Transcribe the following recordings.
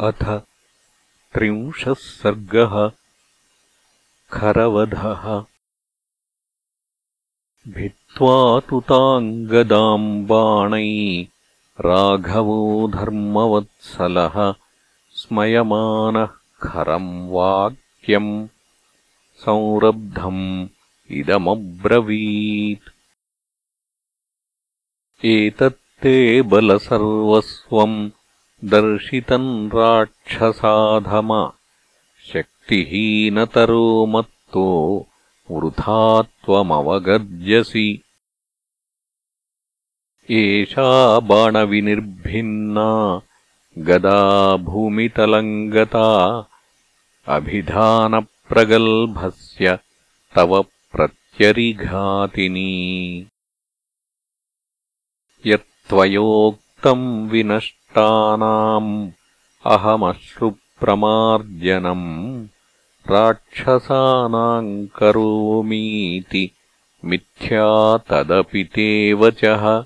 अथ त्रिंशः सर्गः खरवधः। भित्त्वा तु ताम् गदाम् बाणै राघवो धर्मवत्सलः स्मयमानः खरम् वाक्यम् संरब्धम् इदमब्रवीत्। एतत्ते बलसर्वस्वम् दर्शितम् राक्षसाधम। शक्तिहीनतरो मत्तो वृथा त्वमवगर्जसि एषा बाणविनिर्भिन्ना गदा भूमितलम् गता अभिधानप्रगल्भस्य तव प्रत्यरिघातिनी। यत्त्वयोक्तम् अहमश्रुप्रमार्जनम् राक्षसानाम् करोमीति मिथ्या तदपि ते वचः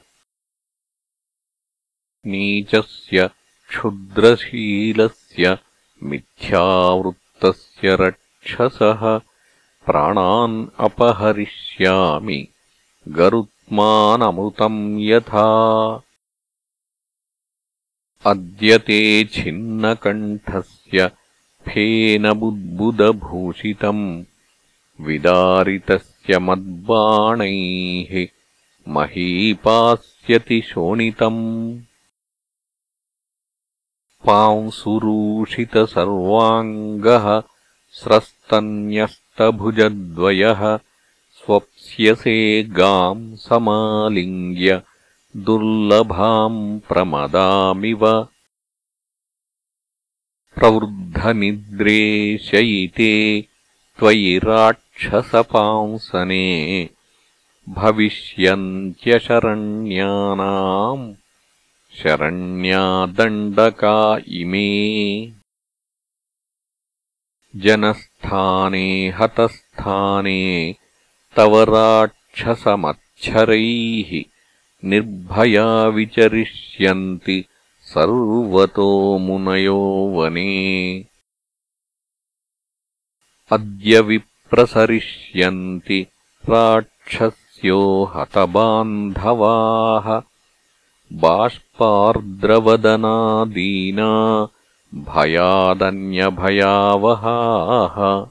नीचस्य क्षुद्रशीलस्य मिथ्यावृत्तस्य रक्षसः प्राणान् अपहरिष्यामि। गरुत्मानमृतम् यथा अद्य ते छिन्नकण्ठस्य फेनबुद्बुदभूषितम् विदारितस्य मद्बाणैः महीपास्यति शोणितम् पांसुरूषितसर्वाङ्गः स्रस्तन्यस्तभुजद्वयः स्वप्स्यसे गाम् समालिङ्ग्य दुर्लभाम् प्रमदामिव प्रवृद्धनिद्रे शयिते त्वयि राक्षसपांसने भविष्यन्त्यशरण्यानाम् शरण्यादण्डका इमे। जनस्थाने हतस्थाने तव राक्षसमच्छरैः निर्भया विचरिष्यन्ति सर्वतो मुनयो वने। अद्य विप्रसरिष्यन्ति राक्षस्यो हतबान्धवाः। बाष्पार्द्रवदनादीना भयादन्यभयावहाः।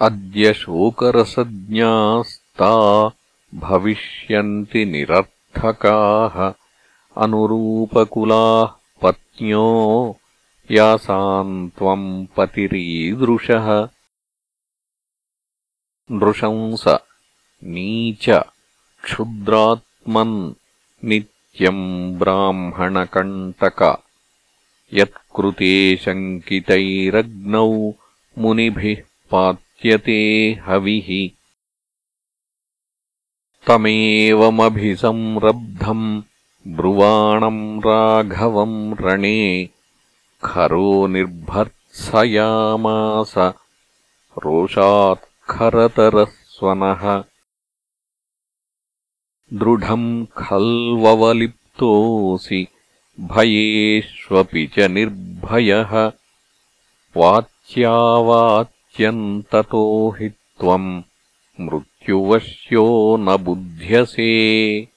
अद्य शोकरसज्ञास्ता भविष्यन्ति निरर्थकाः अनुरूपकुलाः पत्न्यो यासाम् त्वम् पतिरीदृशः। नृशंस नीच क्षुद्रात्मन् नित्यम् ब्राह्मणकण्टक यत्कृते शङ्कितैरग्नौ मुनिभिः पात्यते हविः तमेवमभिसंरब्धम् ब्रुवाणम् राघवम् रणे खरो निर्भर्त्सयामास रोषात्खरतरस्वनः दृढम् खल्ववलिप्तोऽसि भयेष्वपि च निर्भयः वाच्यावाच्यन्ततो हि त्वम् मृत्युवश्यो न बुध्यसे।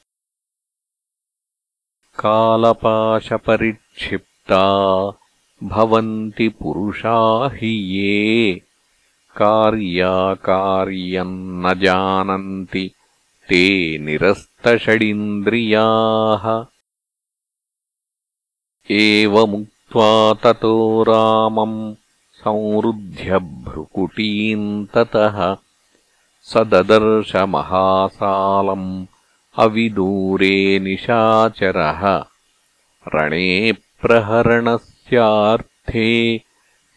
कालपाशपरिक्षिप्ता भवन्ति पुरुषा हि ये। कार्याकार्यम् न जानन्ति ते निरस्तषडिन्द्रियाः। एवमुक्त्वा ततो रामम् संरुध्य भ्रुकुटीम् ततः स ददर्शमहासालम् अविदूरे निशाचरः। रणे प्रहरणस्यार्थे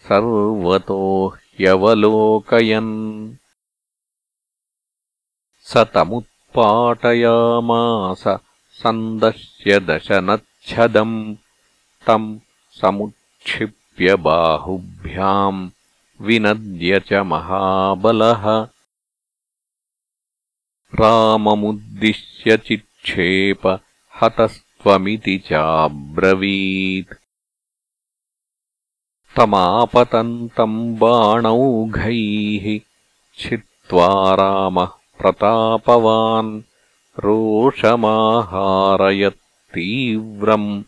सर्वतो ह्यवलोकयन्। स तमुत्पाटयामास सन्दश्य दशनच्छदम्। तम् समुत्क्षिप्य बाहुभ्याम् विनद्य च महाबलः राममुद्दिश्य चिक्षेप हतस्त्वमिति चाब्रवीत्। तमापतन्तम् बाणौघैः छित्त्वा रामः प्रतापवान् रोषमाहारयत्तीव्रम्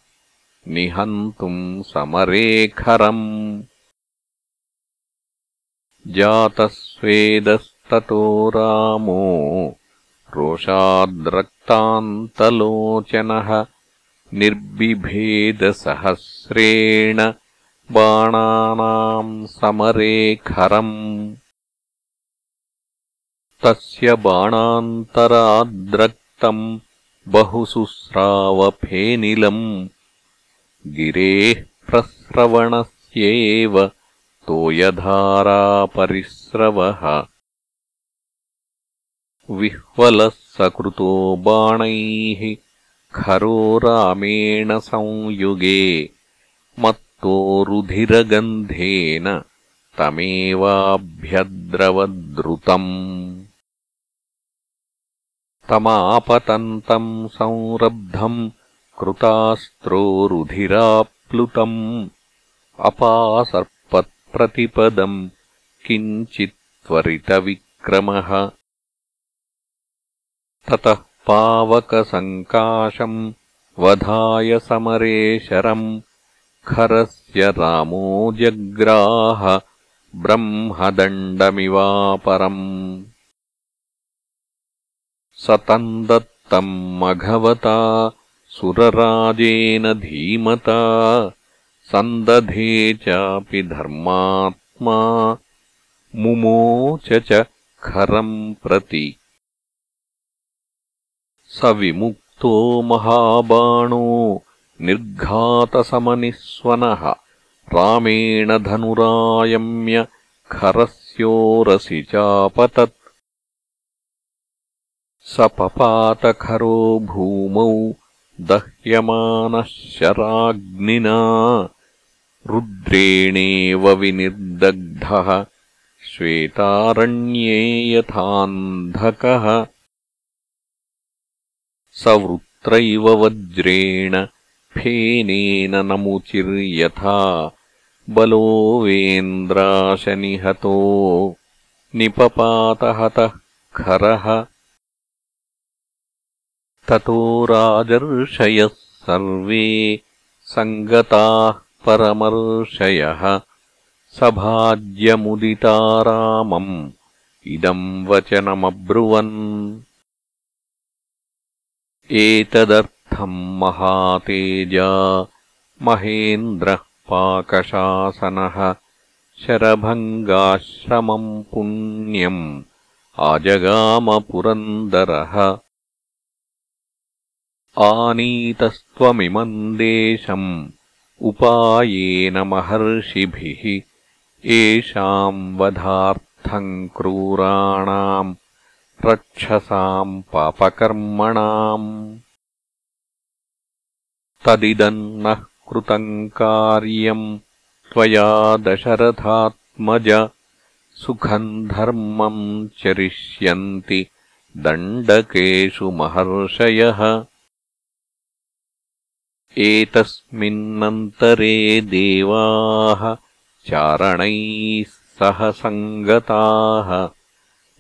निहन्तुम् समरेखरम्। जातस्वेदस्ततो रामो रोषाद्रक्तान्तलोचनः निर्बिभेदसहस्रेण बाणानाम् समरेखरम्। तस्य बाणान्तराद्रक्तम् बहुशुस्रावफेनिलम् गिरेः प्रस्रवणस्येव तोयधारापरिस्रवः विह्वलः सकृतो बाणैः खरो रामेण संयुगे मत्तो रुधिरगन्धेन तमेवाभ्यद्रवद्रुतम्। तमापतन्तम् संरब्धम् कृतास्त्रो रुधिराप्लुतम्। अपासर्पत्प्रतिपदम् किञ्चित्त्वरितविक्रमः ततः पावकसङ्काशम् वधाय समरेशरम् खरस्य रामो जग्राह ब्रह्मदण्डमिवापरम्। स तम् दत्तम् मघवता सुरराजेन धीमता सन्दधे चापि धर्मात्मा मुमोच च खरम् प्रति स विमुक्तो महाबाणो निर्घातसमनिःस्वनः। रामेण धनुरायम्य खरस्योरसि चापतत्। स पपातखरो भूमौ दह्यमानः शराग्निना रुद्रेणेव विनिर्दग्धः। श्वेतारण्ये यथान्धकः स वृत्रैव वज्रेण फेनेन नमुचिर्यथा बलोवेन्द्राशनिहतो निपपातहतः खरः। ततो राजर्षयः सर्वे सङ्गताः परमर्षयः। सभाज्यमुदिता रामम्। इदम् वचनमब्रुवन् एतदर्थम् महातेजा महेन्द्रः पाकशासनः शरभङ्गाश्रमम् पुण्यम् आजगामपुरन्दरः। आनीतस्त्वमिमम् देशम् उपायेन महर्षिभिः येषाम् वधार्थम् क्रूराणाम् रक्षसाम् पापकर्मणाम्। तदिदम् नः कृतम् कार्यम्। त्वया दशरथात्मज सुखम् धर्मम् चरिष्यन्ति दण्डकेषु महर्षयः। एतस्मिन्नन्तरे देवाः चारणैः सह सङ्गताः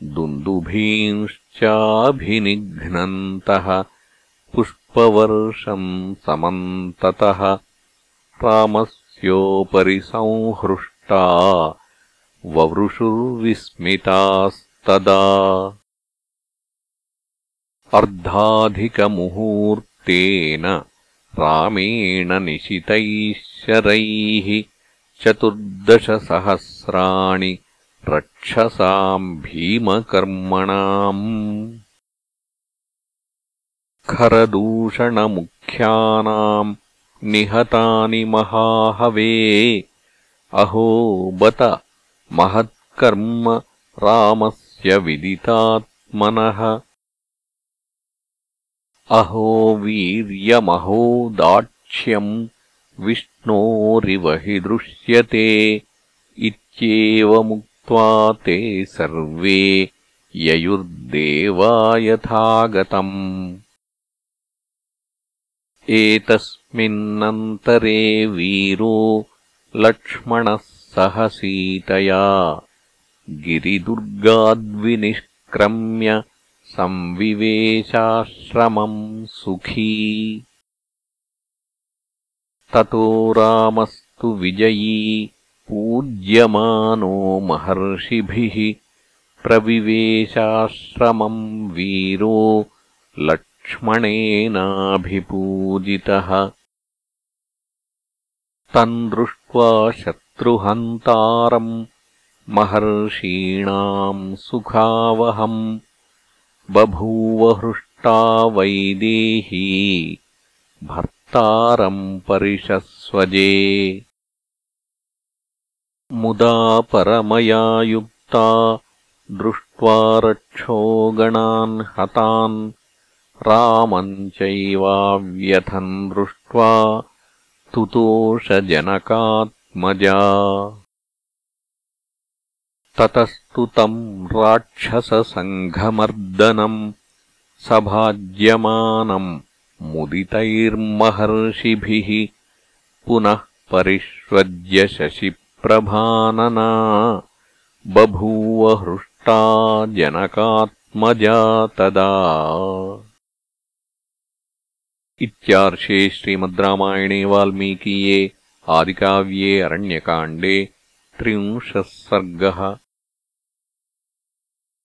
दुन्दुभींश्चाभिनिघ्नन्तः पुष्पवर्षम् समन्ततः रामस्योपरि संहृष्टा ववृषुर्विस्मितास्तदा। अर्धाधिकमुहूर्तेन रामेण निशितैः शरैः चतुर्दशसहस्राणि रक्षसाम् भीमकर्मणाम्। खरदूषणमुख्यानाम् निहतानि महाहवे। अहो बत महत्कर्म रामस्य विदितात्मनः। अहो वीर्यमहो दाक्ष्यम् विष्णोरिव हि दृश्यते ते सर्वे ययुर्देवा यथागतम् एतस्मिन्नन्तरे वीरो लक्ष्मणः सह सीतया गिरिदुर्गाद्विनिष्क्रम्य संविवेशाश्रमम् सुखी। ततो रामस्तु विजयी पूज्यमानो महर्षिभिः प्रविवेशाश्रमम् वीरो लक्ष्मणेनाभिपूजितः। तम् दृष्ट्वा शत्रुहन्तारम् महर्षीणाम् सुखावहम् बभूवहृष्टा वैदेही भर्तारम् परिशस्वजे मुदा परमया युक्ता दृष्ट्वा रक्षोगणान् हतान् रामम् चैवाव्यथन् दृष्ट्वा तुतोषजनकात्मजा। ततस्तु तम् राक्षससङ्घमर्दनम् सभाज्यमानम् मुदितैर्महर्षिभिः पुनः परिष्वज्य शशिप्रभानना बभूव जनकात्मजा तदा इत्यार्षे श्रीमद्रामायणे वाल्मीकीये आदिकाव्ये अरण्यकाण्डे त्रिंशः सर्गः